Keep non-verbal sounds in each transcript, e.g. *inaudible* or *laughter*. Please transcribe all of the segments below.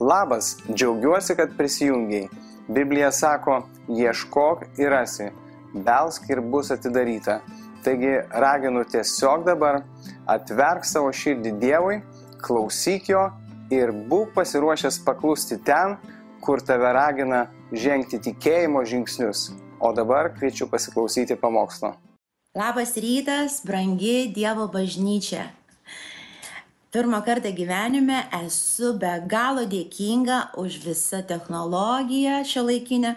Labas, džiaugiuosi, kad prisijungiai. Biblija sako, ieškok ir rasi, belsk ir bus atidaryta. Taigi raginu tiesiog dabar atverk savo širdį Dievui, klausyk jo ir būk pasiruošęs paklusti ten, kur tave ragina žengti tikėjimo žingsnius. O dabar kviečiu pasiklausyti pamokslo. Labas rytas, brangi Dievo bažnyčia. Pirmą kartą gyvenime esu be galo dėkinga už visą technologiją šio laikinę,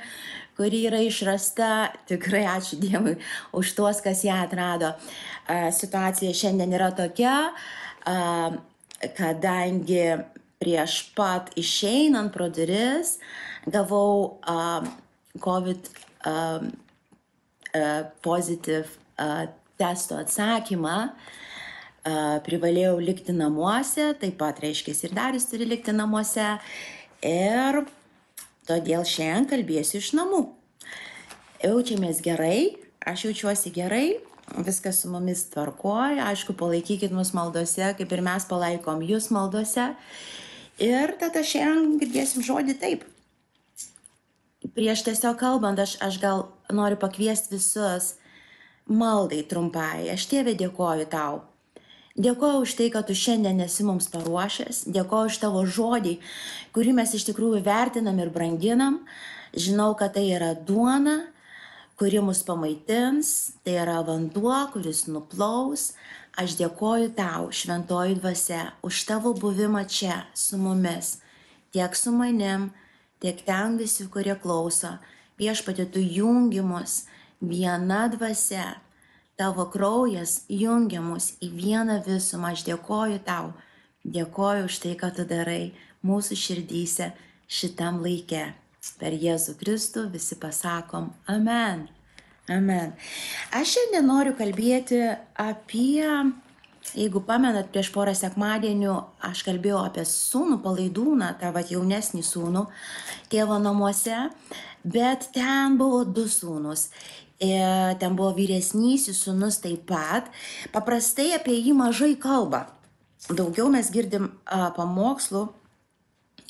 kuri yra išrasta. Tikrai ačiū Dievui už tuos, kas ją atrado. Situacija šiandien yra tokia, kadangi prieš pat išeinant pro duris gavau COVID pozitiv testo atsakymą, uh, privalėjau likti namuose, taip pat reiškia ir Darius turi likti namuose ir todėl šiandien kalbėsiu iš namų. Jaučiamės gerai, aš jaučiuosi gerai, viskas su mumis tvarkoja, aišku, palaikykit mus maldose, kaip ir mes palaikom jūs maldose. Ir tada šiandien girdėsim žodį taip prieš tiesiog kalbant, aš, aš gal noriu pakviesti visus maldai trumpai. Aš tėvė dėkoju tau. Dėkoju už tai, kad tu šiandien esi mums paruošęs, dėkoju už tavo žodį, kurį mes iš tikrųjų vertinam ir branginam. Žinau, kad tai yra duona, kuri mus pamaitins, tai yra vanduo, kuris nuplaus. Aš dėkoju tau, šventoji dvasia, už tavo buvimą čia su mumis, tiek su manim, tiek ten visi, kurie klauso, viešpatė tu jungimus viena dvasia, tavo kraujas jungiamus į vieną visumą. Aš dėkoju tau, dėkoju už tai, ką tu darai mūsų širdyse šitam laikė. Per Jėzų Kristų visi pasakom Amen. Amen. Aš šiandien noriu kalbėti apie Jeigu pamenat, prieš porą sekmadienių aš kalbėjau apie sūnų palaidūną, tą va jaunesnį sūnų tėvo namuose, bet ten buvo du sūnus. Ir e, ten buvo vyresnysis sūnus taip pat. Paprastai apie jį mažai kalba. Daugiau mes girdim a, pamokslų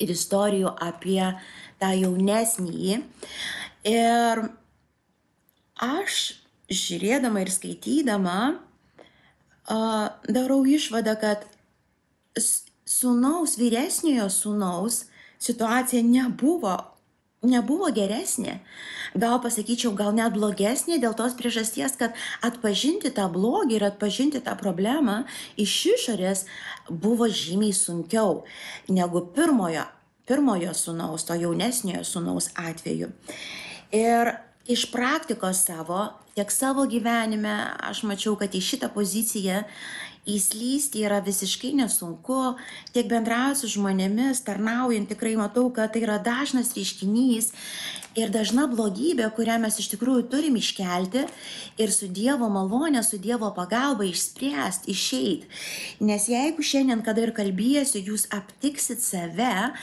ir istorijų apie tą jaunesnįjį. Ir aš žiūrėdama ir skaitydama, darau išvadą, kad sūnaus, vyresniojo sūnaus situacija nebuvo, nebuvo geresnė. Gal pasakyčiau, gal net blogesnė dėl tos priežasties, kad atpažinti tą blogį ir atpažinti tą problemą iš išorės buvo žymiai sunkiau negu pirmojo, pirmojo sūnaus, to jaunesniojo sūnaus atveju. Ir iš praktikos savo, tiek savo gyvenime, aš mačiau, kad į šitą poziciją įslysti yra visiškai nesunku, tiek bendraujant su žmonėmis, tarnaujant, tikrai matau, kad tai yra dažnas reiškinys ir dažna blogybė, kurią mes iš tikrųjų turim iškelti ir su Dievo malonė, su Dievo pagalba išspręsti, išeiti. Nes jeigu šiandien, kada ir kalbėsiu, jūs aptiksit save,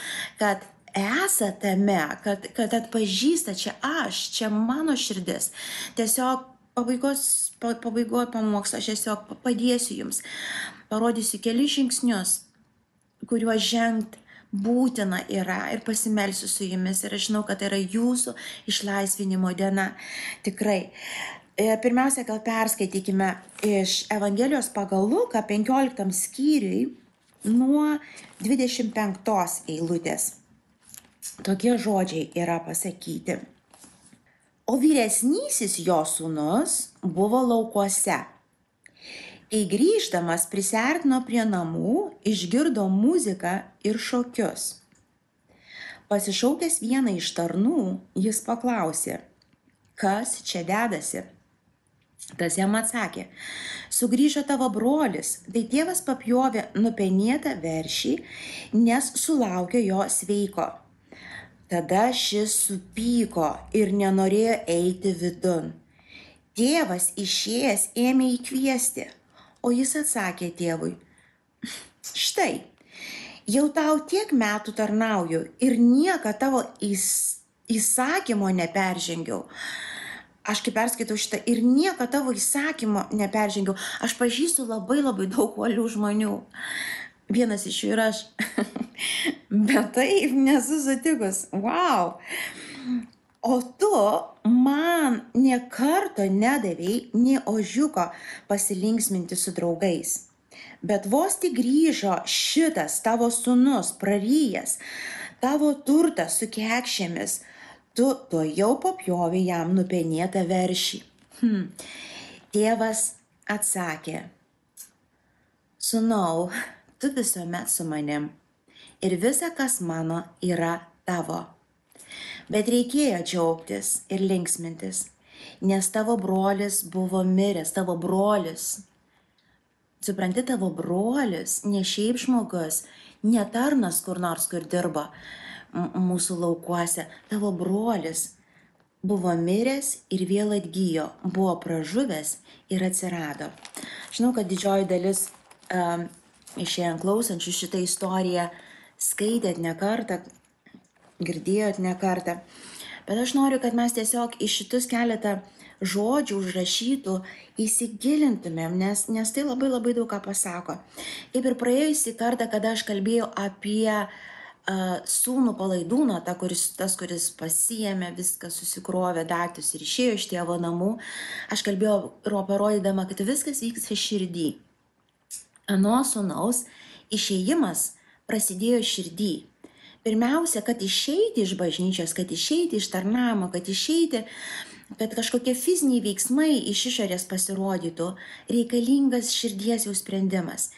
kad esate tame, kad, kad atpažįsta čia aš, čia mano širdis. Tiesiog pabaigos, pabaigoje pamokslo aš tiesiog padėsiu jums, parodysiu kelius žingsnius, kuriuos žengti būtina yra ir pasimelsiu su jumis ir aš žinau, kad tai yra jūsų išlaisvinimo diena. Tikrai. E, pirmiausia, gal perskaitykime iš Evangelijos pagal Luką 15 skyriui nuo 25 eilutės. Tokie žodžiai yra pasakyti. O vyresnysis jo sūnus buvo laukuose. Kai grįždamas prisertino prie namų, išgirdo muziką ir šokius. Pasišaukęs vieną iš tarnų, jis paklausė, kas čia dedasi. Tas jam atsakė, sugrįžo tavo brolis, tai tėvas papjovė nupenėtą veršį, nes sulaukė jo sveiko. Tada šis supyko ir nenorėjo eiti vidun. Tėvas išėjęs ėmė įkviesti, o jis atsakė tėvui, štai, jau tau tiek metų tarnauju ir nieką tavo įs, įsakymo neperžengiau. Aš kaip perskaitau šitą ir nieko tavo įsakymo neperžengiau. Aš pažįstu labai labai daug uolių žmonių. Vienas iš jų ir aš. *laughs* Bet taip nesu sutikus. Wow. O tu man niekarto nedavėjai nie ožiuko pasilinksminti su draugais. Bet vos tik grįžo šitas tavo sunus, praryjas, tavo turtas su kekšėmis, tu to jau papjovė jam nupenėtą veršį. Hmm. Tėvas atsakė, Sūnau, tu visuomet su manim ir visa, kas mano, yra tavo. Bet reikėjo džiaugtis ir linksmintis, nes tavo brolis buvo miręs, tavo brolis. Supranti, tavo brolis, ne šiaip žmogus, ne tarnas kur nors, kur dirba mūsų laukuose, tavo brolis buvo miręs ir vėl atgyjo, buvo pražuvęs ir atsirado. Žinau, kad didžioji dalis um, išėjant klausančių šitą istoriją skaitėt ne kartą, girdėjot ne kartą, bet aš noriu, kad mes tiesiog iš šitus keletą žodžių užrašytų įsigilintumėm, nes, nes tai labai labai daug ką pasako. Kaip ir praėjusį kartą, kada aš kalbėjau apie uh, sūnų palaidūną, ta, kuris, tas, kuris pasijėmė viską, susikrovė daiktus ir išėjo iš tėvo namų, aš kalbėjau parodydama, kad viskas vyksta širdį. Ano sūnaus išėjimas prasidėjo širdį. Pirmiausia, kad išeiti iš bažnyčios, kad išeiti iš tarnamo, kad išeiti, kad kažkokie fiziniai veiksmai iš išorės pasirodytų, reikalingas širdies jau sprendimas.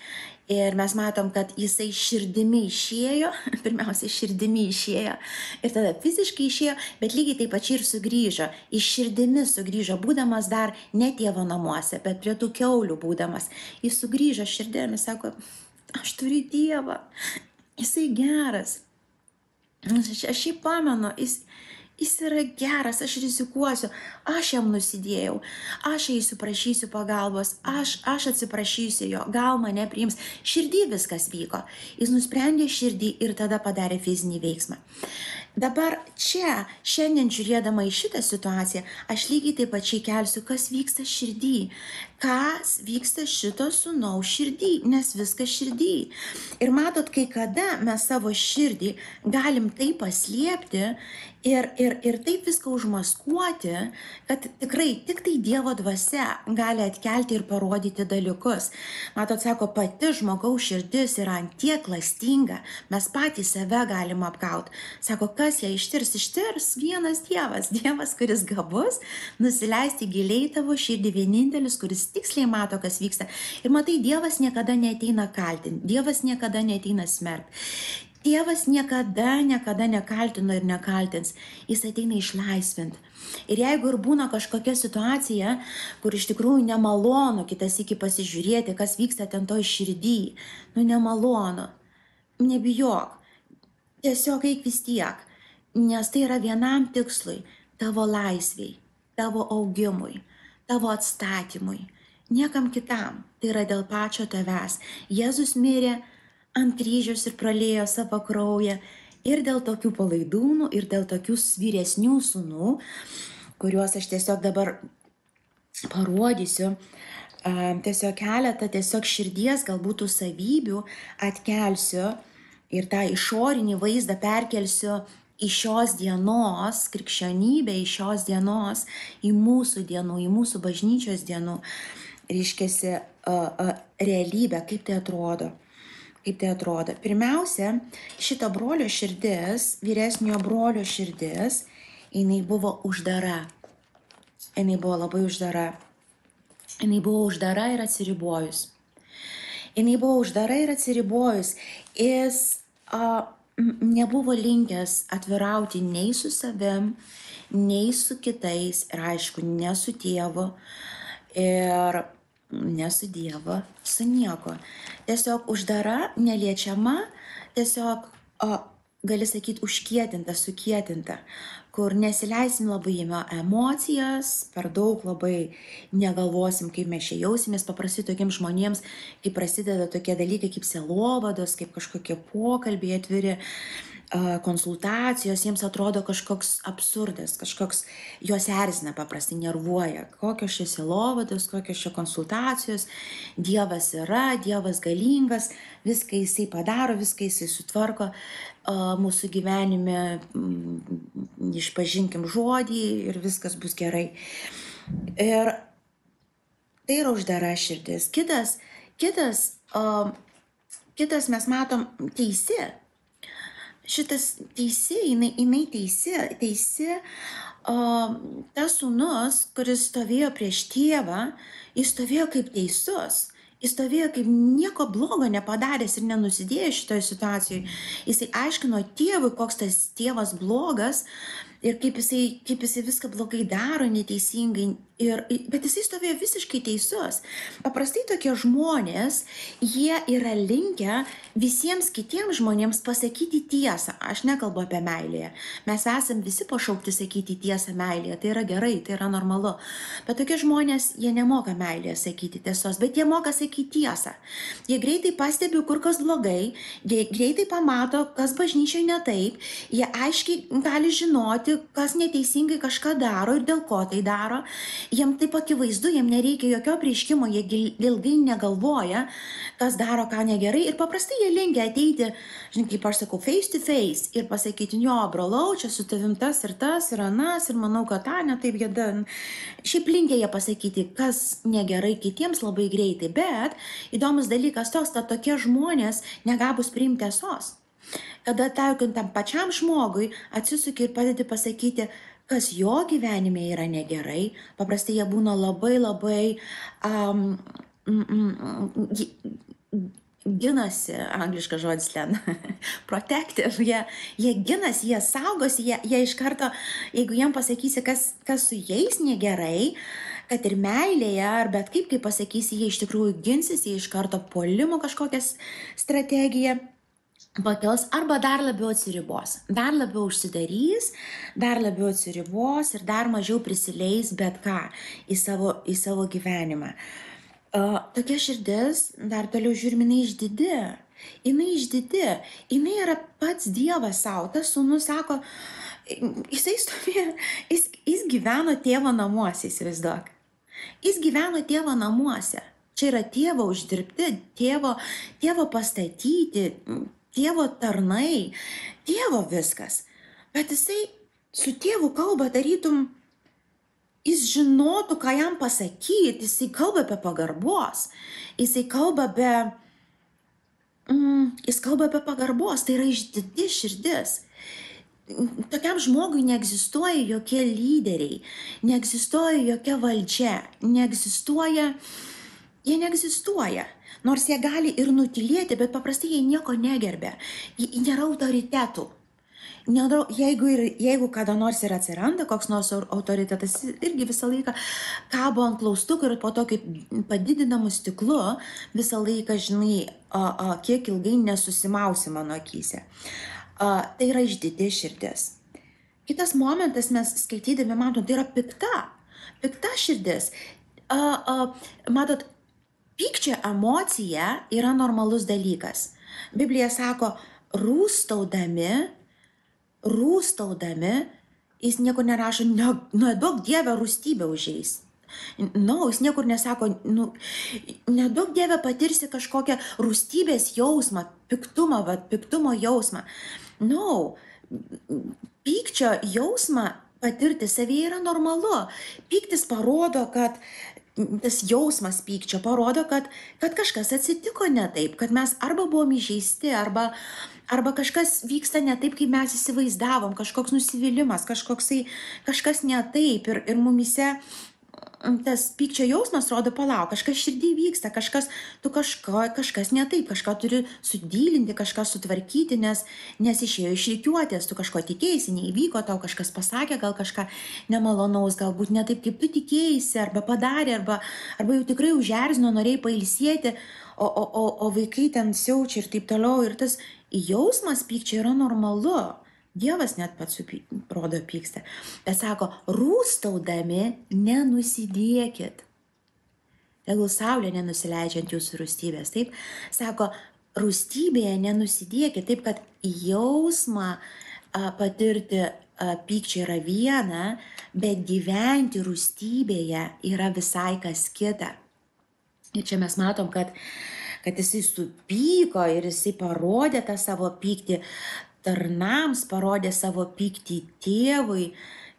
Ir mes matom, kad jisai širdimi išėjo, *laughs* pirmiausia, širdimi išėjo ir tada fiziškai išėjo, bet lygiai taip pačiai ir sugrįžo. Iš širdimi sugrįžo, būdamas dar ne tėvo namuose, bet prie tų keulių būdamas. Jis sugrįžo širdimi, sako, aš turiu Dievą, jisai geras. Aš, jį pamenu, jis, Jis yra geras, aš rizikuosiu, aš jam nusidėjau, aš eisiu prašysiu pagalbos, aš, aš atsiprašysiu jo, gal mane priims. Širdį viskas vyko. Jis nusprendė širdį ir tada padarė fizinį veiksmą. Dabar čia, šiandien žiūrėdama į šitą situaciją, aš lygiai taip pačiai kelsiu, kas vyksta širdį, kas vyksta šito sunaus širdį, nes viskas širdį. Ir matot, kai kada mes savo širdį galim taip paslėpti ir, ir, ir taip viską užmaskuoti, kad tikrai tik tai Dievo dvasia gali atkelti ir parodyti dalykus. Matot, sako, pati žmogaus širdis yra antiek klastinga, mes patys save galim apgauti. Sako, kas ją ištirs, ištirs vienas Dievas, Dievas, kuris gabus, nusileisti giliai tavo širdį, vienintelis, kuris tiksliai mato, kas vyksta. Ir matai, Dievas niekada neteina kaltinti, Dievas niekada neteina smerkti. Dievas niekada, niekada nekaltino ir nekaltins, jis ateina išlaisvinti. Ir jeigu ir būna kažkokia situacija, kur iš tikrųjų nemalonu kitas iki pasižiūrėti, kas vyksta ten to iširdį, nu nemalonu, nebijok, tiesiog eik vis tiek nes tai yra vienam tikslui - tavo laisviai, tavo augimui, tavo atstatymui, niekam kitam. Tai yra dėl pačio tavęs. Jėzus mirė ant kryžiaus ir pralėjo savo kraują ir dėl tokių palaidūnų, ir dėl tokių vyresnių sunų, kuriuos aš tiesiog dabar parodysiu. Tiesiog keletą tiesiog širdies galbūt savybių atkelsiu ir tą išorinį vaizdą perkelsiu iš šios dienos, krikščionybė iš šios dienos, į mūsų dienų, į mūsų bažnyčios dienų, reiškiasi realybę, kaip tai atrodo. Kaip tai atrodo. Pirmiausia, šito brolio širdis, vyresnio brolio širdis, jinai buvo uždara. Jinai buvo labai uždara. Jinai buvo uždara ir atsiribojus. Jinai buvo uždara ir atsiribojus. Jis uh, nebuvo linkęs atvirauti nei su savim, nei su kitais ir aišku, ne su tėvu ir ne su Dievu, su nieko. Tiesiog uždara, neliečiama, tiesiog, o, gali sakyti, užkietinta, sukietinta, kur nesileisim labai į emocijas, per daug labai negalvosim, kaip mes čia jausimės, paprastai tokiems žmonėms, kai prasideda tokie dalykai kaip selovados, kaip kažkokie pokalbiai atviri, konsultacijos jiems atrodo kažkoks absurdas, kažkoks juos erzina paprastai, nervuoja. Kokios čia silovados, kokios čia konsultacijos, Dievas yra, Dievas galingas, viską jisai padaro, viską jisai sutvarko mūsų gyvenime, išpažinkim žodį ir viskas bus gerai. Ir tai yra uždara širdis. Kitas, kitas, kitas mes matom teisi šitas teisi, jinai, jinai teisi, teisi, o tas sūnus, kuris stovėjo prieš tėvą, jis stovėjo kaip teisus. Jis stovėjo kaip nieko blogo nepadaręs ir nenusidėjęs šitoje situacijoje. Jisai aiškino tėvui, koks tas tėvas blogas ir kaip jisai, kaip jisai viską blogai daro, neteisingai, Ir, bet jisai stovėjo visiškai teisus. Paprastai tokie žmonės, jie yra linkę visiems kitiems žmonėms pasakyti tiesą. Aš nekalbu apie meilėje. Mes esam visi pašaukti sakyti tiesą meilėje. Tai yra gerai, tai yra normalu. Bet tokie žmonės, jie nemoka meilėje sakyti tiesos, bet jie moka sakyti tiesą. Jie greitai pastebi, kur kas blogai, jie greitai pamato, kas bažnyčioje ne taip, jie aiškiai gali žinoti, kas neteisingai kažką daro ir dėl ko tai daro jiem taip akivaizdu, jiem nereikia jokio prieškimo, jie ilgai negalvoja, kas daro ką negerai ir paprastai jie linkia ateiti, žinai, kaip aš sakau, face to face ir pasakyti, jo, brolau, čia su tavim tas ir tas ir anas ir manau, kad tą netaip gėda. Šiaip linkia jie pasakyti, kas negerai kitiems labai greitai, bet įdomus dalykas toks, kad tokie žmonės negabus priimti tiesos. Kada tarkim tam pačiam žmogui atsisuki ir padedi pasakyti, kas jo gyvenime yra negerai, paprastai jie būna labai labai um, mm, mm, ginasi, angliškas žodis ten, *laughs* protective, jie, jie ginasi, jie saugosi, jie, jie iš karto, jeigu jiem pasakysi, kas, kas su jais negerai, kad ir meilėje, ar bet kaip, kaip pasakysi, jie iš tikrųjų ginsis, jie iš karto polimo kažkokią strategiją pakels arba dar labiau atsiribos, dar labiau užsidarys, dar labiau atsiribos ir dar mažiau prisileis bet ką į savo, į savo gyvenimą. Uh, tokia širdis, dar toliau žiūrime, jinai išdidi. Jinai išdidi, jinai yra pats Dievas savo. Tas sūnus sako, jisai stovėjo, jis, jis gyveno tėvo namuose, įsivaizduok. Jis gyveno tėvo namuose. Čia yra tėvo uždirbti, tėvo, tėvo pastatyti, tėvo tarnai, tėvo viskas. Bet jisai su tėvu kalba tarytum, jis žinotų, ką jam pasakyti, jisai kalba apie pagarbos, jisai kalba be, mm, jis kalba apie pagarbos, tai yra išdidi širdis. Tokiam žmogui neegzistuoja jokie lyderiai, neegzistuoja jokia valdžia, neegzistuoja, jie neegzistuoja. Nors jie gali ir nutilėti, bet paprastai jie nieko negerbė. Nėra autoritetų. Nėra, jeigu, ir, jeigu kada nors ir atsiranda koks nors autoritetas, irgi visą laiką kabo ant klaustukų ir po to kaip padidinamu stiklu visą laiką, žinai, a, a, kiek ilgai nesusimausi mano akise. A, tai yra išdidė širdis. Kitas momentas mes skaitydami matom, tai yra pikta. Pikta širdis. A, a, matot, Pykčio emocija yra normalus dalykas. Biblija sako, rūstaudami, rūstaudami, jis niekur nerašo, nedaug ne Dievę rūstybę užeis. No, jis niekur nesako, nu, nedaug Dievę patirsi kažkokią rūstybės jausmą, piktumą, va, piktumo jausmą. No, pykčio jausmą patirti savyje yra normalu. Pyktis parodo, kad tas jausmas pykčio parodo, kad, kad kažkas atsitiko ne taip, kad mes arba buvom įžeisti, arba, arba kažkas vyksta ne taip, kaip mes įsivaizdavom, kažkoks nusivylimas, kažkoksai, kažkas ne taip ir, ir mumise tas pykčio jausmas rodo, palauk, kažkas širdį vyksta, kažkas, tu kažko, kažkas ne taip, kažką turi sudylinti, kažką sutvarkyti, nes, nes išėjo iš reikiuotės, tu kažko tikėjai, neįvyko, tau kažkas pasakė, gal kažką nemalonaus, galbūt ne taip, kaip tu tikėjai, arba padarė, arba, arba jau tikrai užerzino, norėjai pailsėti, o, o, o, o vaikai ten siaučia ir taip toliau, ir tas jausmas pykčio yra normalu. Dievas net pats rodo pyksta. Bet sako, rūstaudami nenusidėkit. Tegul saulė nenusileidžia ant jūsų rūstybės. Taip, sako, rūstybėje nenusidėkit taip, kad jausmą patirti a, pykčio yra viena, bet gyventi rūstybėje yra visai kas kita. Ir čia mes matom, kad, kad jisai supyko ir jisai parodė tą savo pyktį tarnams, parodė savo pyktį tėvui,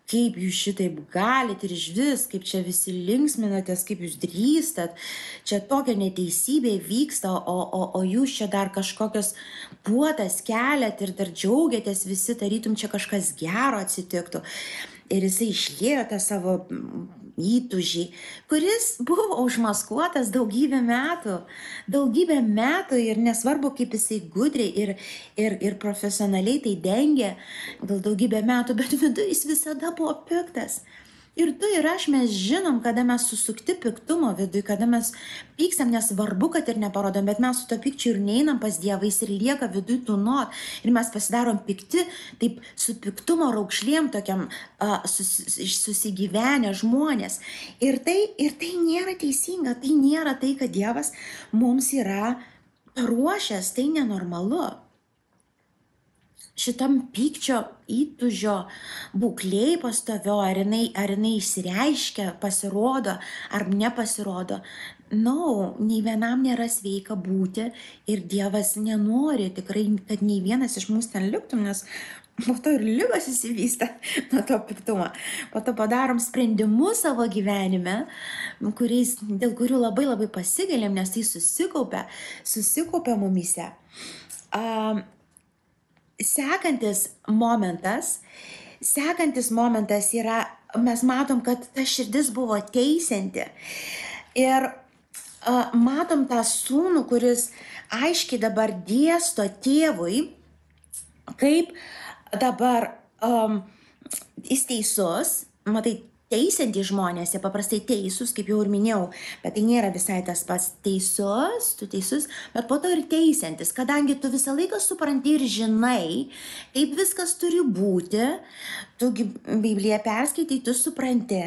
kaip jūs šitaip galit ir iš vis, kaip čia visi linksminatės, kaip jūs drįstat, čia tokia neteisybė vyksta, o, o, o jūs čia dar kažkokios puotas keliat ir dar džiaugiatės visi, tarytum čia kažkas gero atsitiktų. Ir jisai išlėjo tą savo įtūžį, kuris buvo užmaskuotas daugybę metų, daugybę metų ir nesvarbu, kaip jisai gudriai ir, ir, ir profesionaliai tai dengė, gal daugybę metų, bet *laughs* viduje jis visada buvo piktas. Ir tu ir aš mes žinom, kada mes susukti piktumo viduje, kada mes pykstam, nesvarbu, kad ir neparodom, bet mes su to pykčiu ir neinam pas Dievą, jis ir lieka viduje tūnot. Ir mes pasidarom pikti, taip su piktumo raukšlėm tokiam uh, sus, susigyvenę žmonės. Ir tai, ir tai nėra teisinga, tai nėra tai, kad Dievas mums yra paruošęs, tai nenormalu šitam pykčio įtūžio būklėj pastovio, ar jinai, ar jinai išsireiškia, pasirodo, ar nepasirodo. No, nei vienam nėra sveika būti ir Dievas nenori tikrai, kad nei vienas iš mūsų ten liktum, nes po to ir lygos įsivysta *laughs* nuo to piktumo. Po to padarom sprendimus savo gyvenime, kuriais, dėl kurių labai labai pasigalim, nes tai susikaupia, susikaupia mumise. Uh, sekantis momentas, sekantis momentas yra, mes matom, kad ta širdis buvo teisianti. Ir uh, matom tą sūnų, kuris aiškiai dabar dėsto tėvui, kaip dabar um, jis teisus, matai, teisiantys žmonės, jie paprastai teisūs, kaip jau ir minėjau, bet tai nėra visai tas pats teisus, tu teisus, bet po to ir teisiantis, kadangi tu visą laiką supranti ir žinai, kaip viskas turi būti, tu Bibliją perskaitai, tu supranti,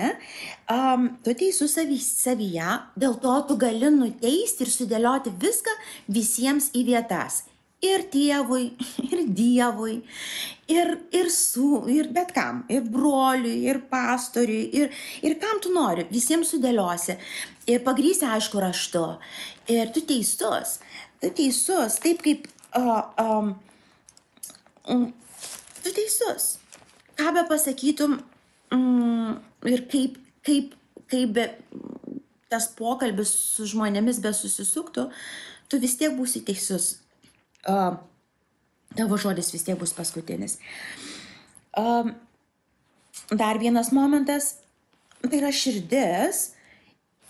um, tu teisus savy, savyje, dėl to tu gali nuteisti ir sudėlioti viską visiems į vietas ir tėvui, *laughs* ir Dievui, ir, ir su, ir bet kam, ir broliui, ir pastoriui, ir, ir kam tu nori, visiems sudėliosi. Ir pagrysi, aišku, raštu. Ir tu teisus, tu teisus, taip kaip, uh, um, tu teisus. Ką be pasakytum um, ir kaip, kaip, kaip be, tas pokalbis su žmonėmis be susisuktų, tu vis tiek būsi teisus uh, tavo žodis vis tiek bus paskutinis. Uh, dar vienas momentas, tai yra širdis,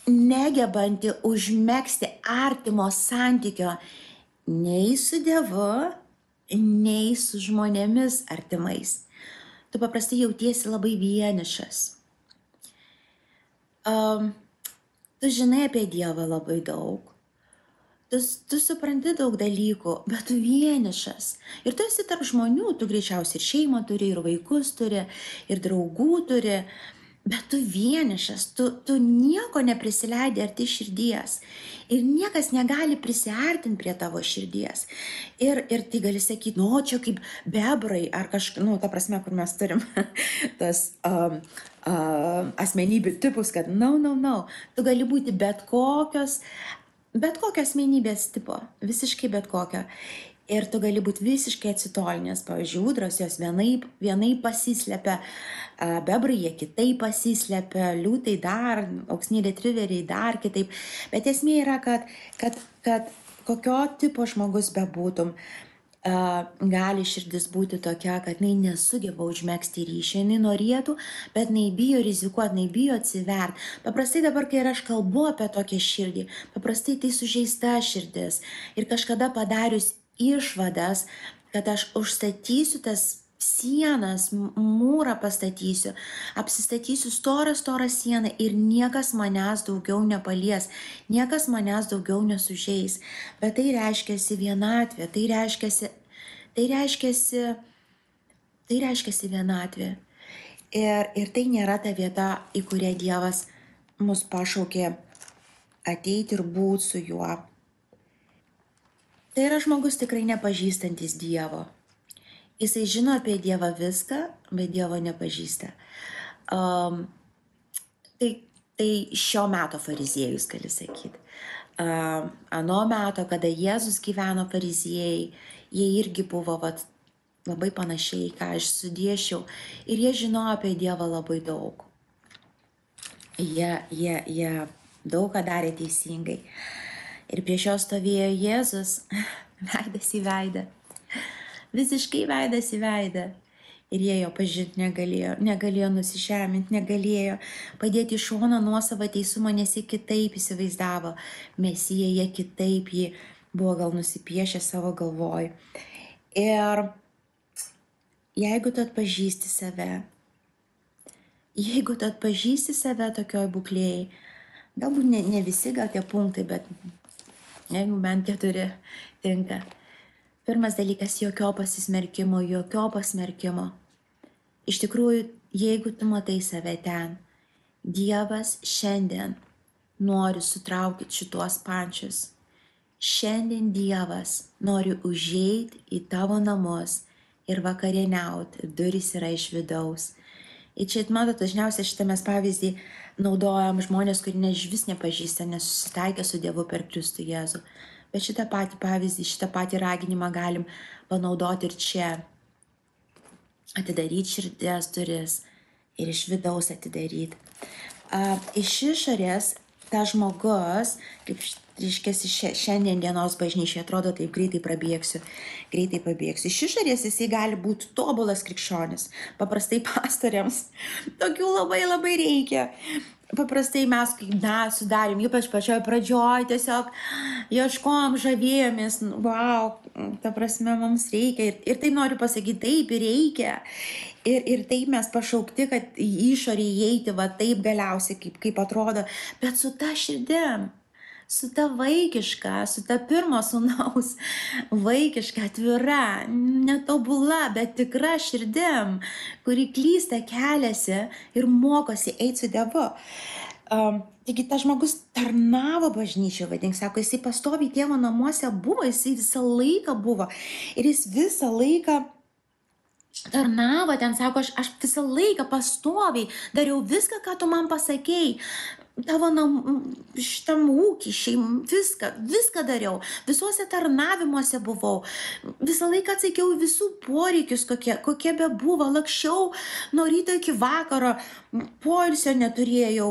negebanti užmėgsti artimo santykio nei su Dievu, nei su žmonėmis artimais. Tu paprastai jautiesi labai vienišas. Um, tu žinai apie Dievą labai daug, tu, tu supranti daug dalykų, bet tu vienišas. Ir tu esi tarp žmonių, tu greičiausiai ir šeimą turi, ir vaikus turi, ir draugų turi, bet tu vienišas, tu, tu nieko neprisileidai arti širdies. Ir niekas negali prisiartinti prie tavo širdies. Ir, ir tai gali sakyti, nu, čia kaip bebrai, ar kažkaip, nu, ta prasme, kur mes turim *laughs* tas um, uh, asmenybių tipus, kad, na, no, na, no, na, no. tu gali būti bet kokios bet kokio asmenybės tipo, visiškai bet kokio. Ir tu gali būti visiškai atsitolinęs, pavyzdžiui, ūdros jos vienaip, vienaip pasislepia, bebrai jie kitaip pasislepia, liūtai dar, auksiniai retriveriai dar kitaip. Bet esmė yra, kad, kad, kad kokio tipo žmogus bebūtum, gali širdis būti tokia, kad jinai nesugeba užmėgsti ryšį, jinai norėtų, bet jinai bijo rizikuoti, jinai bijo atsiverti. Paprastai dabar, kai aš kalbu apie tokią širdį, paprastai tai sužeista širdis. Ir kažkada padarius išvadas, kad aš užstatysiu tas sienas, mūrą pastatysiu, apsistatysiu storą, storą sieną ir niekas manęs daugiau nepalies, niekas manęs daugiau nesužeis. Bet tai reiškia vienatvė, tai reiškia, tai reiškia, tai reiškia vienatvė. Ir, ir tai nėra ta vieta, į kurią Dievas mus pašaukė ateiti ir būti su juo. Tai yra žmogus tikrai nepažįstantis Dievo. Jisai žino apie Dievą viską, bet Dievo nepažįsta. Um, tai, tai šio meto fariziejus, gali sakyti. Um, ano meto, kada Jėzus gyveno fariziejai, jie irgi buvo vat, labai panašiai, ką aš sudėšiau. Ir jie žinojo apie Dievą labai daug. Jie, jie, jie daug ką darė teisingai. Ir prieš jo stovėjo Jėzus, *laughs* veidas į veidą. Visiškai veidas į veidą. Ir jie jo pažinti negalėjo, negalėjo nusižeminti, negalėjo padėti iš šono nuosavą teisumą, nes jie kitaip įsivaizdavo. Mesija jie kitaip jį buvo gal nusipiešę savo galvoj. Ir jeigu tu atpažįsti save, jeigu tu atpažįsti save tokioj būklėjai, galbūt ne, ne visi gal tie punktai, bet jeigu bent keturi tinka. Pirmas dalykas - jokio pasismerkimo, jokio pasmerkimo. Iš tikrųjų, jeigu tu matai save ten, Dievas šiandien nori sutraukti šitos pančius. Šiandien Dievas nori užeiti į tavo namus ir vakarieniauti, durys yra iš vidaus. Ir čia, matot, dažniausiai šitą mes pavyzdį naudojam žmonės, kurie než vis nepažįsta, nesusitaikė su Dievu per Kristų Jėzų. Bet šitą patį pavyzdį, šitą patį raginimą galim panaudoti ir čia. Atidaryti širdies duris ir iš vidaus atidaryti. Uh, iš išorės tas žmogus, kaip reiškiasi šiandien dienos bažnyčiai, atrodo taip greitai prabėgsiu, greitai pabėgsiu. Iš išorės jisai gali būti tobulas krikščionis. Paprastai pastoriams *laughs* tokių labai labai reikia. Paprastai mes, kai mes sudarėm, ypač pačioje pradžioje, tiesiog ieškom, žavėjomės, wow, ta prasme, mums reikia. Ir, ir tai noriu pasakyti, taip ir reikia. Ir, ir taip mes pašaukti, kad į išorį įeiti, va taip galiausiai, kaip, kaip atrodo, bet su ta širdim su ta vaikiška, su ta pirmo sunaus *laughs* vaikiška, atvira, netobula, bet tikra širdim, kuri klysta keliasi ir mokosi eiti su Dievu. Um, taigi tas žmogus tarnavo bažnyčioje, vadink, sako, jisai pastovi tėvo namuose buvo, jisai visą laiką buvo ir jis visą laiką tarnavo ten, sako, aš, aš visą laiką pastoviai dariau viską, ką tu man pasakėjai tavo nam, šitam ūkį, šeim, viską, viską dariau, visuose tarnavimuose buvau, visą laiką atsakiau visų poreikius, kokie, kokie be buvo, lakščiau nuo ryto iki vakaro, poilsio neturėjau,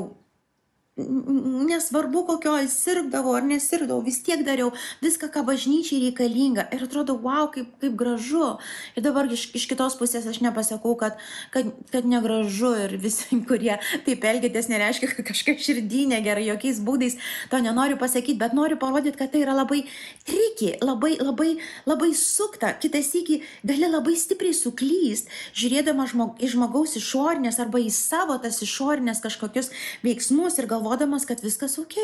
nesvarbu kokioj sirgdavau ar nesirgdavau, vis tiek dariau viską, ką bažnyčiai reikalinga. Ir atrodo, wow, kaip, kaip gražu. Ir dabar iš, iš kitos pusės aš nepasakau, kad, kad, kad negražu ir visi, *laughs* kurie taip elgėtės, nereiškia, kad kažkaip širdį negerai, jokiais būdais to nenoriu pasakyti, bet noriu parodyti, kad tai yra labai triki, labai, labai, labai sukta. Kitas iki gali labai stipriai suklyst, žiūrėdama žmog, į žmogaus išorinės arba į savo tas išorinės kažkokius veiksmus ir galvodamas, galvodamas, kad viskas ok.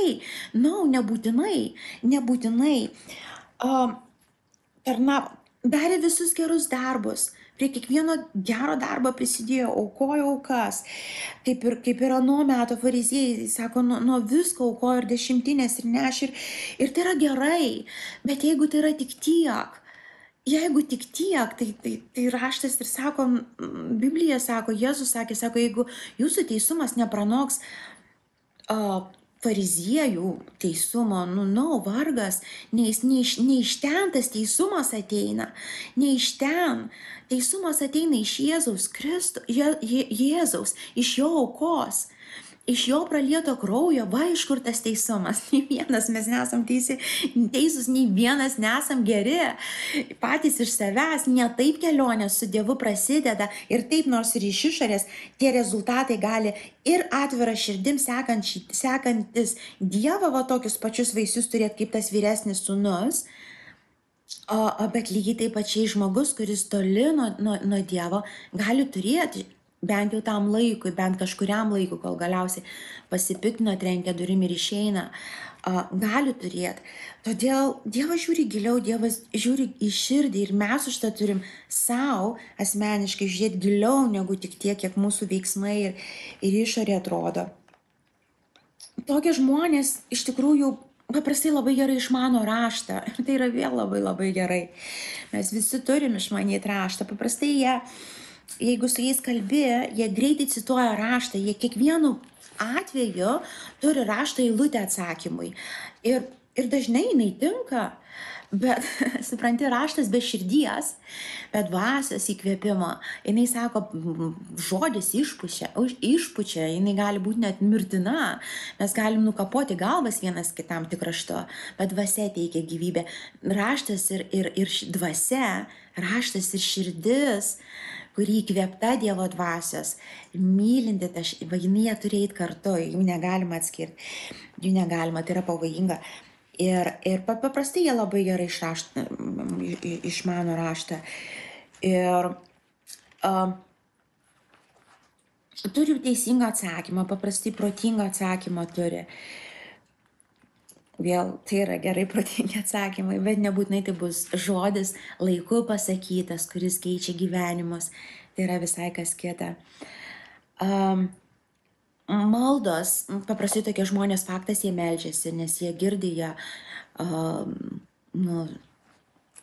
Na, no, nebūtinai, nebūtinai. Uh, tarnavo, darė visus gerus darbus. Prie kiekvieno gero darbo prisidėjo, aukojo aukas. Kaip ir, kaip ir anu metu fariziejai, sako, nuo, nuo visko aukojo ir dešimtinės ir neš. Ir, ir tai yra gerai. Bet jeigu tai yra tik tiek, jeigu tik tiek, tai, tai, tai raštas ir sako, Biblija sako, Jėzus sakė, sako, jeigu jūsų teisumas nepranoks fariziejų teisumo, nu, nu, vargas, ne, ne, ne iš ten tas teisumas ateina, ne iš ten. Teisumas ateina iš Jėzaus Kristų, Je, Je, Jėzaus, iš jo aukos iš jo pralieto kraujo, va iš kur tas teisumas. *laughs* Nei vienas mes nesam teisi, teisūs, nei vienas nesam geri. Patys iš savęs, ne taip kelionė su Dievu prasideda ir taip nors ir iš išorės tie rezultatai gali ir atvira širdim sekantis Dievą, va tokius pačius vaisius turėti kaip tas vyresnis sunus. O, o bet lygiai taip pačiai žmogus, kuris toli nuo, nuo, nuo Dievo, gali turėti bent jau tam laikui, bent kažkuriam laikui, kol galiausiai pasipiktina, trenkia durim ir išeina, gali turėti. Todėl Dievas žiūri giliau, Dievas žiūri į širdį ir mes už tą turim savo asmeniškai žiūrėti giliau negu tik tiek, kiek mūsų veiksmai ir, ir išorė atrodo. Tokie žmonės iš tikrųjų paprastai labai gerai išmano raštą. Ir *laughs* tai yra vėl labai labai gerai. Mes visi turim išmanyti raštą. Paprastai jie, jeigu su jais kalbė, jie greitai cituoja raštą, jie kiekvienu atveju turi raštą eilutę atsakymui. Ir, ir dažnai jinai tinka. Bet, *laughs* supranti, raštas be širdies, be dvasios įkvėpimo, jinai sako, žodis išpučia, išpučia, jinai gali būti net mirtina, mes galim nukapoti galvas vienas kitam tik raštu, bet dvasia teikia gyvybę. Raštas ir, ir, ir dvasia, raštas ir širdis, kuri įkvėpta Dievo dvasios, mylinti, ta, jinai jie turi eiti kartu, jų negalima atskirti, jų negalima, tai yra pavojinga. Ir, ir paprastai jie labai gerai išrašt, išmano raštą. Ir uh, turi teisingą atsakymą, paprastai protingą atsakymą turi. Vėl tai yra gerai protingi atsakymai, bet nebūtinai tai bus žodis laiku pasakytas, kuris keičia gyvenimus. Tai yra visai kas kita. Um, maldos, paprastai tokie žmonės faktas, jie melžiasi, nes jie girdi, jie, uh, nu,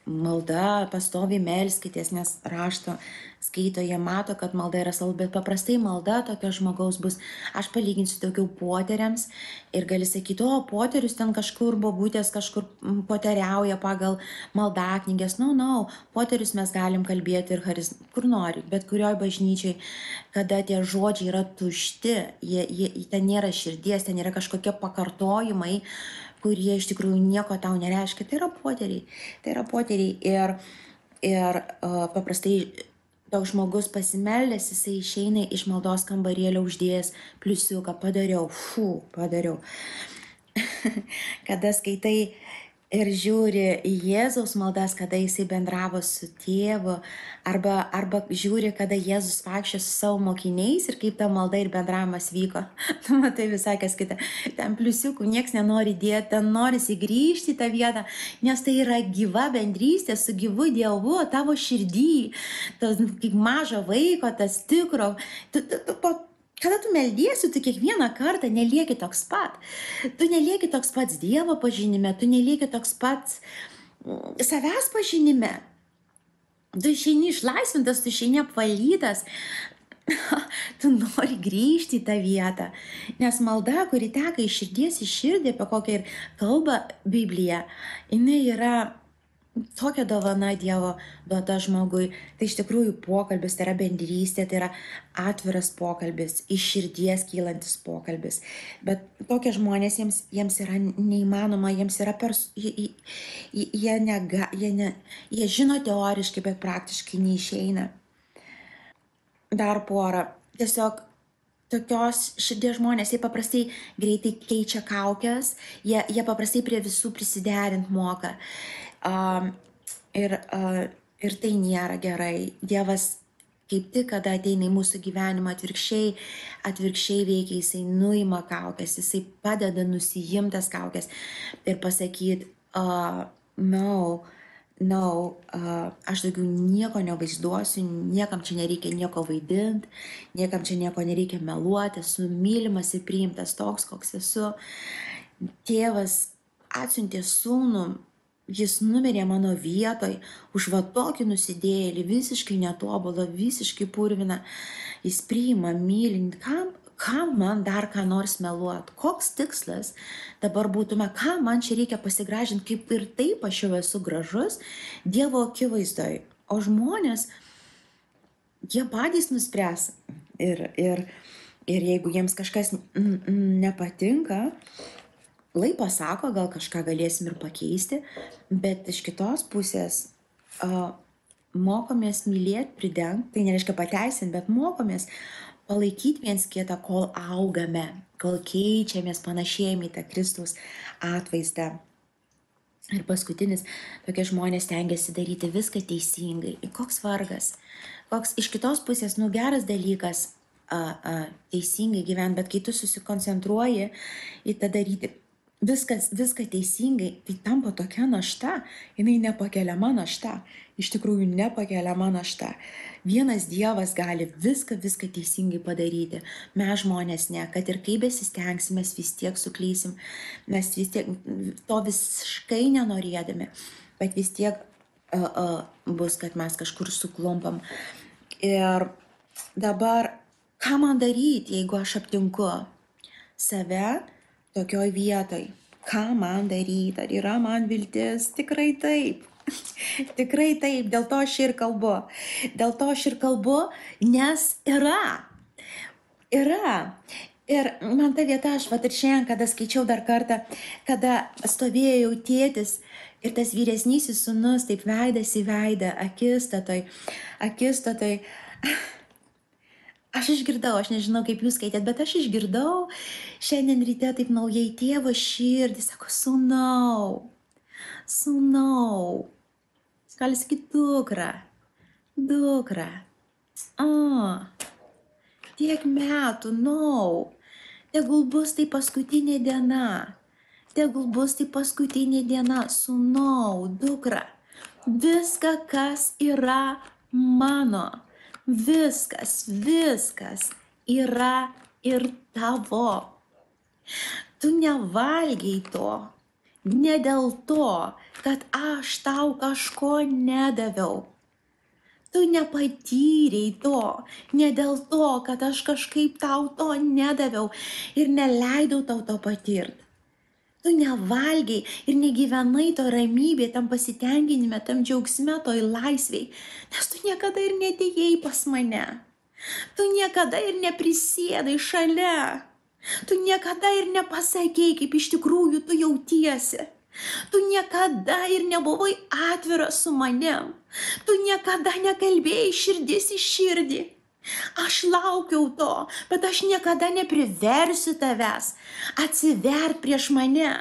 malda, pastoviai melskitės, nes rašto skaito, jie mato, kad malda yra svarbu, bet paprastai malda tokio žmogaus bus, aš palyginsiu daugiau poteriams ir gali sakyti, o poterius ten kažkur bobutės kažkur poteriauja pagal maldaknygės, na, no, na, no, poterius mes galim kalbėti ir haris, kur nori, bet kurioj bažnyčiai, kada tie žodžiai yra tušti, jie, jie, ten nėra širdies, ten yra kažkokie pakartojimai, kurie iš tikrųjų nieko tau nereiškia. Tai yra poteriai. Tai yra poteriai. Ir, ir uh, paprastai toks žmogus pasimeldęs, jisai išeina iš maldos kambarėlio uždėjęs pliusiuką, padariau, fu, padariau. *laughs* Kada skaitai ir žiūri į Jėzaus maldas, kada jisai bendravo su tėvu, arba, arba žiūri, kada Jėzus vaikščia su savo mokiniais ir kaip ta malda ir bendravimas vyko. *laughs* Tu matai visai kas kita. Ten pliusiukų niekas nenori dėti, ten norisi grįžti į tą vietą, nes tai yra gyva bendrystė su gyvu Dievu, tavo širdį, tas kaip mažo vaiko, tas tikro. Tu, tu, tu, po Kada tu meldiesi, tu kiekvieną kartą nelieki toks pat. Tu nelieki toks pats Dievo pažinime, tu nelieki toks pats mm, savęs pažinime. Tu išeini išlaisvintas, tu išeini apvalytas. *laughs* tu nori grįžti į tą vietą. Nes malda, kuri teka iš širdies į širdį, apie kokią ir kalba Biblija, jinai yra tokia dovana Dievo duota žmogui. Tai iš tikrųjų pokalbis, tai yra bendrystė, tai yra atviras pokalbis, iš širdies kylantis pokalbis. Bet tokie žmonės jiems, jiems yra neįmanoma, jiems yra per... Jie, jie, nega, jie, ne, jie žino teoriškai, bet praktiškai neišeina. Dar porą. Tiesiog tokios širdies žmonės, jie paprastai greitai keičia kaukės, jie, jie paprastai prie visų prisiderint moka. Um, ir, uh, ir tai nėra gerai. Dievas kaip tik, kada ateina į mūsų gyvenimą atvirkščiai, atvirkščiai veikia, jisai nuima kaukės, jisai padeda nusijimtas kaukės ir pasakyti, uh, no, no, uh, aš daugiau nieko nevaizduosiu, niekam čia nereikia nieko vaidinti, niekam čia nieko nereikia meluoti, esu mylimas ir priimtas toks, koks esu. Tėvas atsiuntė sūnų jis numirė mano vietoj už va tokį nusidėjėlį, visiškai netobulą, visiškai purviną. Jis priima, mylint, kam, kam man dar ką nors meluot, koks tikslas dabar būtume, ką man čia reikia pasigražinti, kaip ir taip aš jau esu gražus Dievo akivaizdoj. O žmonės, jie patys nuspręs. Ir, ir, ir jeigu jiems kažkas nepatinka, lai pasako, gal kažką galėsim ir pakeisti, bet iš kitos pusės uh, mokomės mylėti, pridengti, tai nereiškia pateisinti, bet mokomės palaikyti viens kitą, kol augame, kol keičiamės, panašėjame į tą Kristaus atvaizdą. Ir paskutinis, tokie žmonės tengiasi daryti viską teisingai. Koks vargas, koks iš kitos pusės, nu geras dalykas a, a, teisingai gyventi, bet kai tu susikoncentruoji į tą daryti viskas, viską teisingai, tai tampa tokia našta, jinai nepakeliama našta, iš tikrųjų nepakeliama našta. Vienas Dievas gali viską, viską teisingai padaryti, mes žmonės ne, kad ir kaip besistengsime, mes vis tiek suklysim, mes vis tiek to visiškai nenorėdami, bet vis tiek uh, uh, bus, kad mes kažkur suklumpam. Ir dabar, ką man daryti, jeigu aš aptinku save, tokioj vietoj. Ką man daryti? Ar yra man viltis? Tikrai taip. *laughs* Tikrai taip, dėl to aš ir kalbu. Dėl to aš ir kalbu, nes yra. Yra. Ir man ta vieta, aš vat ir šiandien, kada skaičiau dar kartą, kada stovėjau tėtis ir tas vyresnysis sunus taip veidas į veidą, akistatoj, akistatoj. *laughs* Aš išgirdau, aš nežinau, kaip jūs skaitėt, bet aš išgirdau šiandien ryte taip naujai tėvo širdį, sako, sunau, sunau. Gali sakyti, dukra, dukra. O, tiek metų, nau. Tegul bus tai paskutinė diena. Tegul bus tai paskutinė diena, sunau, dukra. Viską, kas yra mano Viskas, viskas yra ir tavo. Tu nevalgiai to. Ne dėl to, kad aš tau kažko nedaviau. Tu nepatyrei to, ne dėl to, kad aš kažkaip tau to nedaviau ir neleidau tau to patirti tu nevalgiai ir negyvenai to ramybė, tam pasitenkinime, tam džiaugsme, toj laisviai, nes tu niekada ir netėjai pas mane. Tu niekada ir neprisėdai šalia. Tu niekada ir nepasakėjai, kaip iš tikrųjų tu jautiesi. Tu niekada ir nebuvai atviras su manim. Tu niekada nekalbėjai širdis į širdį. Aš laukiau to, bet aš niekada nepriversiu tavęs atsivert prieš mane.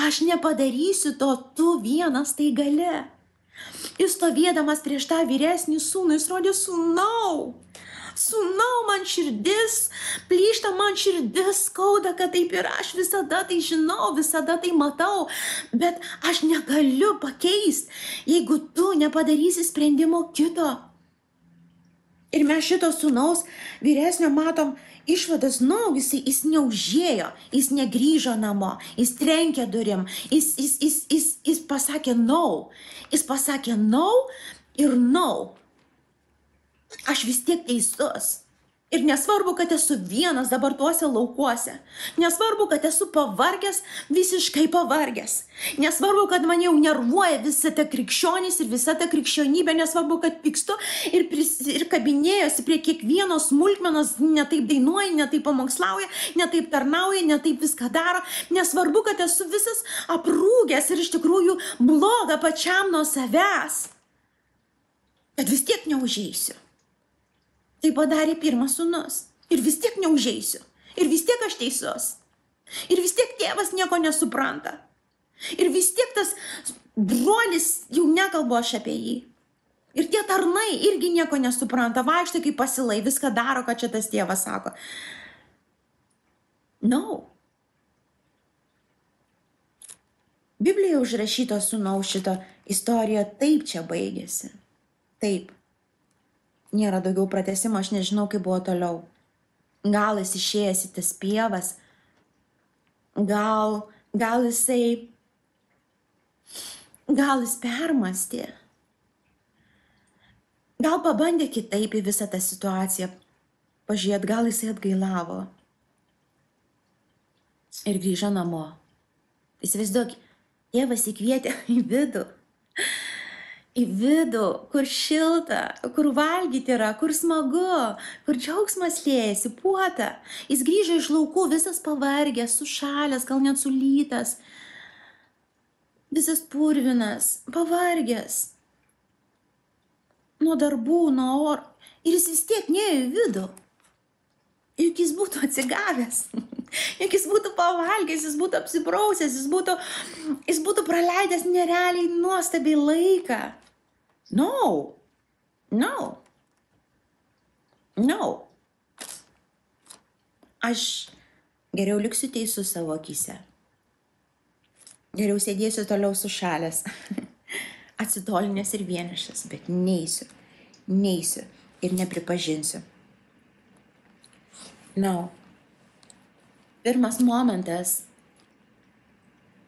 Aš nepadarysiu to, tu vienas tai gali. Jis stovėdamas prieš tą vyresnį sūnų, jis rodė sūnau. Sūnau, man širdis, plyšta man širdis, skauda, kad taip yra, aš visada tai žinau, visada tai matau, bet aš negaliu pakeisti, jeigu tu nepadarysi sprendimo kito. Ir mes šito sunaus vyresnio matom išvadas, nu, jis, jis neužėjo, jis negryžo namo, jis trenkė durim, jis, jis, jis, jis, jis pasakė no, jis pasakė no ir no. Aš vis tiek teisus. Ir nesvarbu, kad esu vienas dabar tuose laukuose. Nesvarbu, kad esu pavargęs, visiškai pavargęs. Nesvarbu, kad mane jau nervuoja visa ta krikščionys ir visa ta krikščionybė. Nesvarbu, kad pykstu ir, pris, ir kabinėjosi prie kiekvieno smulkmenos, netaip dainuoja, netaip pamokslauja, netaip tarnauja, netaip viską daro. Nesvarbu, kad esu visas aprūgęs ir iš tikrųjų bloga pačiam nuo savęs. Bet vis tiek neužeisiu. Tai padarė pirmas sunus. Ir vis tiek neužeisiu. Ir vis tiek aš teisus. Ir vis tiek tėvas nieko nesupranta. Ir vis tiek tas brolis, jau nekalbu aš apie jį. Ir tie tarnai irgi nieko nesupranta, vaikštai kaip pasilai, viską daro, ką čia tas tėvas sako. No. Biblijoje užrašyto sunaus šito istorija taip čia baigėsi. Taip nėra daugiau pratesimo, aš nežinau, kaip buvo toliau. Gal jis išėjęs į tas pievas, gal, gal jisai, gal jis permastė, gal pabandė kitaip į visą tą situaciją, pažiūrėt, gal jisai atgailavo ir grįžo namo. Įsivaizduok, tėvas įkvietė į vidų į vidų, kur šilta, kur valgyti yra, kur smagu, kur džiaugsmas liejasi, puota. Jis grįžo iš laukų visas pavargęs, sušalęs, gal net sulytas, visas purvinas, pavargęs. Nuo darbų, nuo oro. Ir jis vis tiek neėjo į vidų. Juk jis būtų atsigavęs, *laughs* juk jis būtų pavalgęs, jis būtų apsiprausęs, jis būtų, jis būtų praleidęs nerealiai nuostabiai laiką. No. No. No. Aš geriau liksiu teisus savo akise. Geriau sėdėsiu toliau sušalęs, *laughs* atsitolinęs ir vienišas, bet neįsiu, neįsiu ir nepripažinsiu. No. pirmas momentas,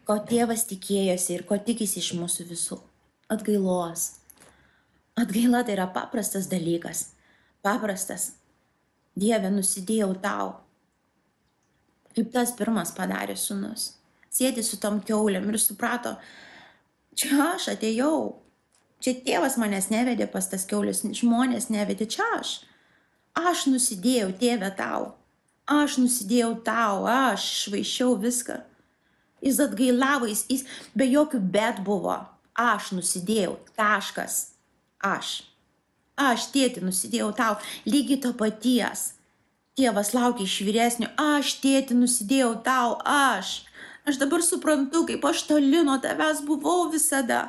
ko tėvas tikėjosi ir ko tikisi iš mūsų visų - atgailos. Atgaila tai yra paprastas dalykas. Paprastas. Dieve, nusidėjau tau. Kaip tas pirmas padarė sunus sėdi su tom keuliam ir suprato, čia aš atėjau, čia tėvas manęs nevedė pas tas keulės, žmonės nevedė, čia aš. Aš nusidėjau tėvę tau, aš nusidėjau tau, aš švaišiau viską. Jis atgailavo, jis, jis be jokių bet buvo. Aš nusidėjau, taškas. Aš. Aš tėti nusidėjau tau, lygiai to paties. Tėvas laukia iš vyresnio, aš tėti nusidėjau tau, aš. Aš dabar suprantu, kaip aš toli nuo tavęs buvau visada.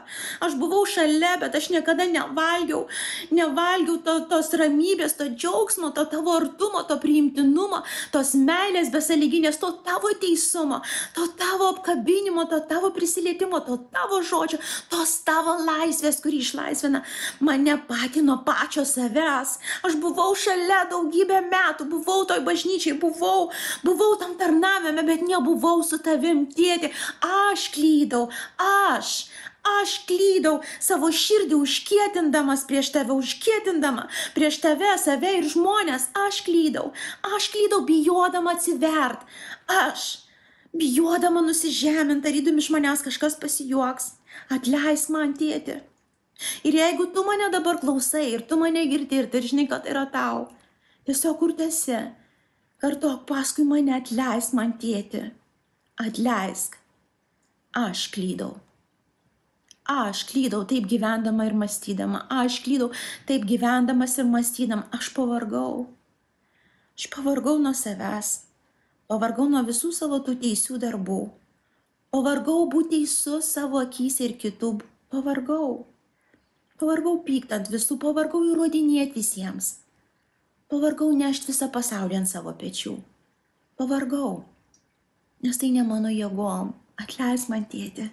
Aš buvau šalia, bet aš niekada nevalgiau, nevalgiau to, tos ramybės, to džiaugsmo, to tavo artumo, to priimtinumo, tos meilės besaliginės, to tavo teisumo, to tavo apkabinimo, to tavo prisilietimo, to tavo žodžio, tos tavo laisvės, kuri išlaisvina mane pati nuo pačio savęs. Aš buvau šalia daugybę metų, buvau toj bažnyčiai, buvau, buvau tam tarnavime, bet nebuvau su tavim tėti, aš klydau, aš, aš klydau savo širdį užkietindamas prieš tave, užkietindama prieš tave, save ir žmonės, aš klydau, aš klydau bijodama atsivert, aš bijodama nusižeminti, tarytum iš manęs kažkas pasijuoks, atleisk man tėti. Ir jeigu tu mane dabar klausai ir tu mane girdi ir tai žinai, kad tai yra tau, tiesiog kur esi, kartok paskui mane atleisk man tėti atleisk, aš klydau. Aš klydau taip gyvendama ir mąstydama, aš klydau taip gyvendamas ir mąstydama, aš pavargau. Aš pavargau nuo savęs, pavargau nuo visų savo tų teisių darbų, pavargau būti teisus savo akise ir kitų, pavargau. Pavargau pyktant visų, pavargau įrodinėti visiems. Pavargau nešti visą pasaulį ant savo pečių. Pavargau nes tai ne mano jėgom. Atleisk man tėti.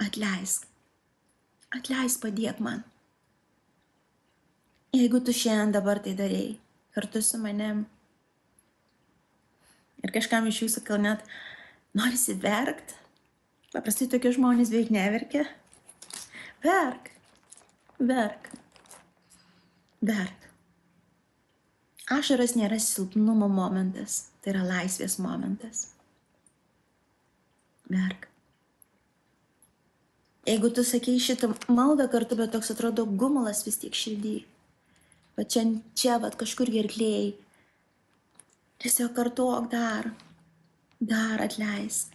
Atleisk. Atleisk padėk man. Jeigu tu šiandien dabar tai darėjai, kartu su manim. Ir kažkam iš jūsų gal net norisi verkt. Paprastai tokie žmonės beveik neverkia. Verk. Verk. Verk. Ašaras nėra silpnumo momentas, tai yra laisvės momentas verk. Jeigu tu sakei šitą maldą kartu, bet toks atrodo gumulas vis tiek širdį, va čia, čia, va kažkur gerklėjai, tiesiog kartuok dar, dar atleisk.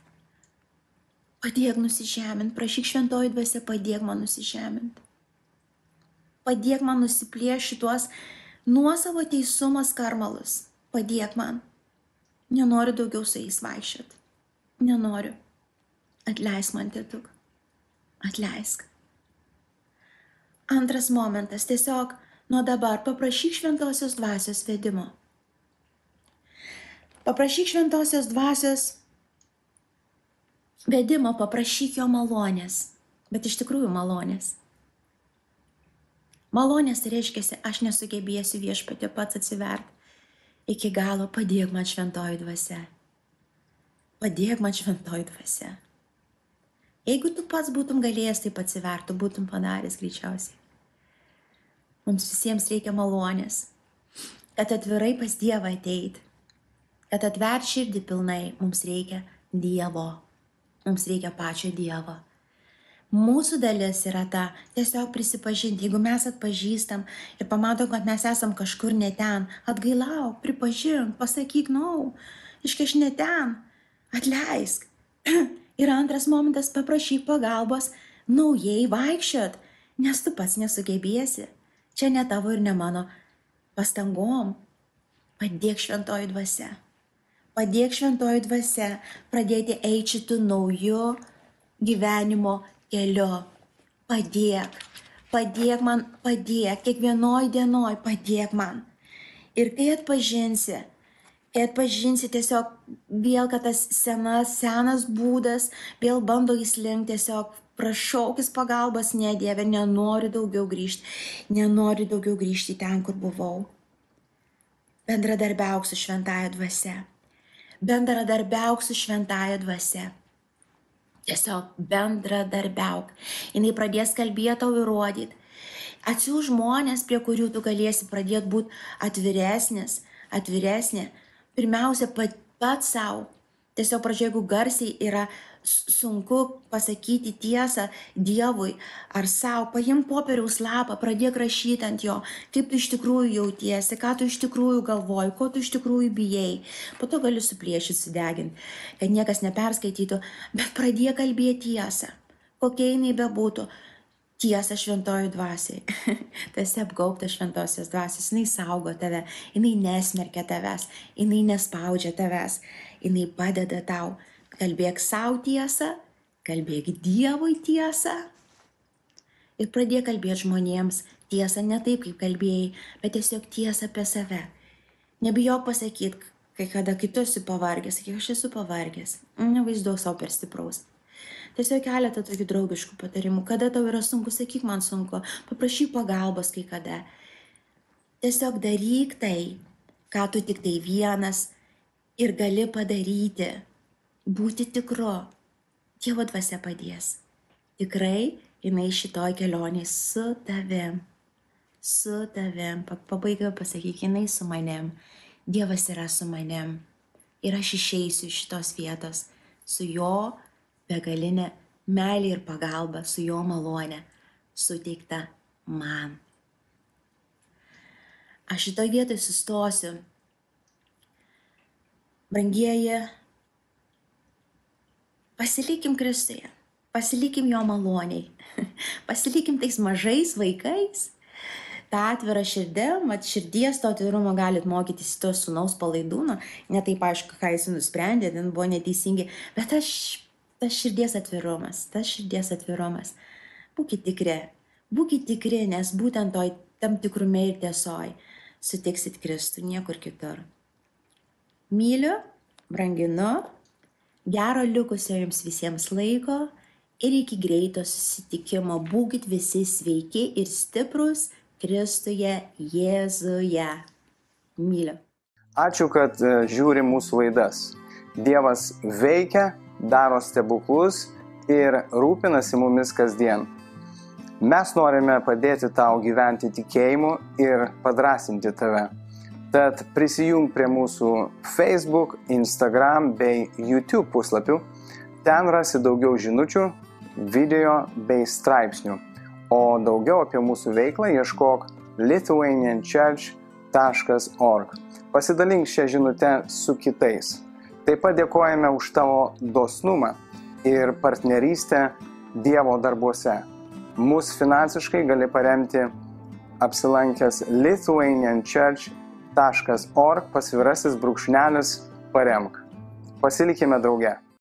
Padėk nusižemint, prašyk šventoji dvasia, padėk man nusižemint. Padėk man nusiplėšti tuos nuosavo teisumo skarmalus. Padėk man. Nenoriu daugiau su jais vaikščioti. Nenoriu. Atleisk man, tėtuk. Atleisk. Antras momentas - tiesiog nuo dabar paprašyk šventosios dvasios vedimo. Paprašyk šventosios dvasios vedimo, paprašyk jo malonės, bet iš tikrųjų malonės. Malonės tai reiškia, aš nesugebėsiu viešpatė pats atsiverti. Iki galo padėk man šventoji dvasia. Padėk man šventoji dvasia. Jeigu tu pats būtum galėjęs taip atsiverti, būtum padaręs greičiausiai. Mums visiems reikia malonės, kad atvirai pas Dievą ateiti, kad atver širdį pilnai, mums reikia Dievo, mums reikia pačio Dievo. Mūsų dalis yra ta tiesiog prisipažinti, jeigu mes atpažįstam ir pamatom, kad mes esam kažkur ne ten, atgailauk, pripažink, pasakyk, nau, no, iškeš ne ten, atleisk. *clears throat* Ir antras momentas - paprašyk pagalbos naujai vaikščiot, nes tu pats nesugebėsi. Čia ne tavo ir ne mano pastangom. Padėk šventoji dvasia. Padėk šventoji dvasia pradėti eiti šitų naujų gyvenimo keliu. Padėk. Padėk man, padėk. Kiekvienoj dienoj padėk man. Ir kai atpažinsi, kai atpažinsi tiesiog vėl, kad tas senas, senas būdas vėl bando įslinkti, tiesiog prašaukis pagalbos, ne Dieve, nenoriu daugiau grįžti, nenoriu daugiau grįžti ten, kur buvau. Bendradarbiauk su šventąją dvasia. Bendradarbiauk su šventąją dvasia. Tiesiog bendradarbiauk. Jis pradės kalbėti tau ir rodyti. Atsiū žmonės, prie kurių tu galėsi pradėti būti atviresnis, atviresnė. Pirmiausia, pat, pat savo. Tiesiog pradžioje, jeigu garsiai yra sunku pasakyti tiesą Dievui ar savo, paim popieriaus lapą, pradėk rašyti ant jo, kaip tu iš tikrųjų jautiesi, ką tu iš tikrųjų galvoji, ko tu iš tikrųjų bijai. Po to gali supliešyti, sudeginti, kad niekas neperskaitytų, bet pradėk kalbėti tiesą, kokia jinai bebūtų. Tiesa šventojų dvasiai. *laughs* Tas apgaubtas šventosios dvasios, jinai saugo tave, jinai nesmerkia tavęs, jinai nespaudžia tavęs, jinai padeda tau kalbėk savo tiesą, kalbėk Dievui tiesą ir pradėk kalbėti žmonėms tiesą ne taip, kaip kalbėjai, bet tiesiog tiesą apie save. Nebijok pasakyti, kai kada kitus esi pavargęs, sakyk, aš esu pavargęs, nevaizduok savo per stipraus. Tiesiog keletą tokių draugiškų patarimų. Kada tau yra sunku, sakyk man sunku, paprašyk pagalbos kai kada. Tiesiog daryk tai, ką tu tik tai vienas ir gali padaryti būti tikru. Dievo dvasia padės. Tikrai jinai šitoj kelionėje su tavim. Su tavim. Pabaigai pasakyk, jinai su manim. Dievas yra su manim. Ir aš išeisiu iš šitos vietos su jo begalinė meilė ir pagalba, su jo malonė suteikta man. Aš šitoj vietoj sustosiu. Brangieji, pasilikim Kristuje, pasilikim jo maloniai, *laughs* pasilikim tais mažais vaikais, tą atvirą širdim, mat širdies to atvirumo galit mokytis to sunaus palaidūno, ne taip aišku, ką jis nusprendė, ten buvo neteisingi, bet aš, tas širdies atvirumas, tas širdies atvirumas, būkite tikri, būkite tikri, nes būtent toj tam tikrume ir tiesoj sutiksit Kristų niekur kitur. Myliu, branginu, Gero likusio jums visiems laiko ir iki greito susitikimo būkit visi sveiki ir stiprus Kristuje Jėzuje. Myliu. Ačiū, kad e, žiūri mūsų laidas. Dievas veikia, daro stebuklus ir rūpinasi mumis kasdien. Mes norime padėti tau gyventi tikėjimu ir padrasinti tave. Tad prisijung prie mūsų Facebook, Instagram bei YouTube puslapių. Ten rasi daugiau žinučių, video bei straipsnių. O daugiau apie mūsų veiklą ieškok lithuanianchurch.org. Pasidalink šią žinutę su kitais. Taip pat dėkojame už tavo dosnumą ir partnerystę Dievo darbuose. Mūsų finansiškai gali paremti apsilankęs Lithuanian Church org pasvirasis brūkšnelis paremk. Pasilikime drauge.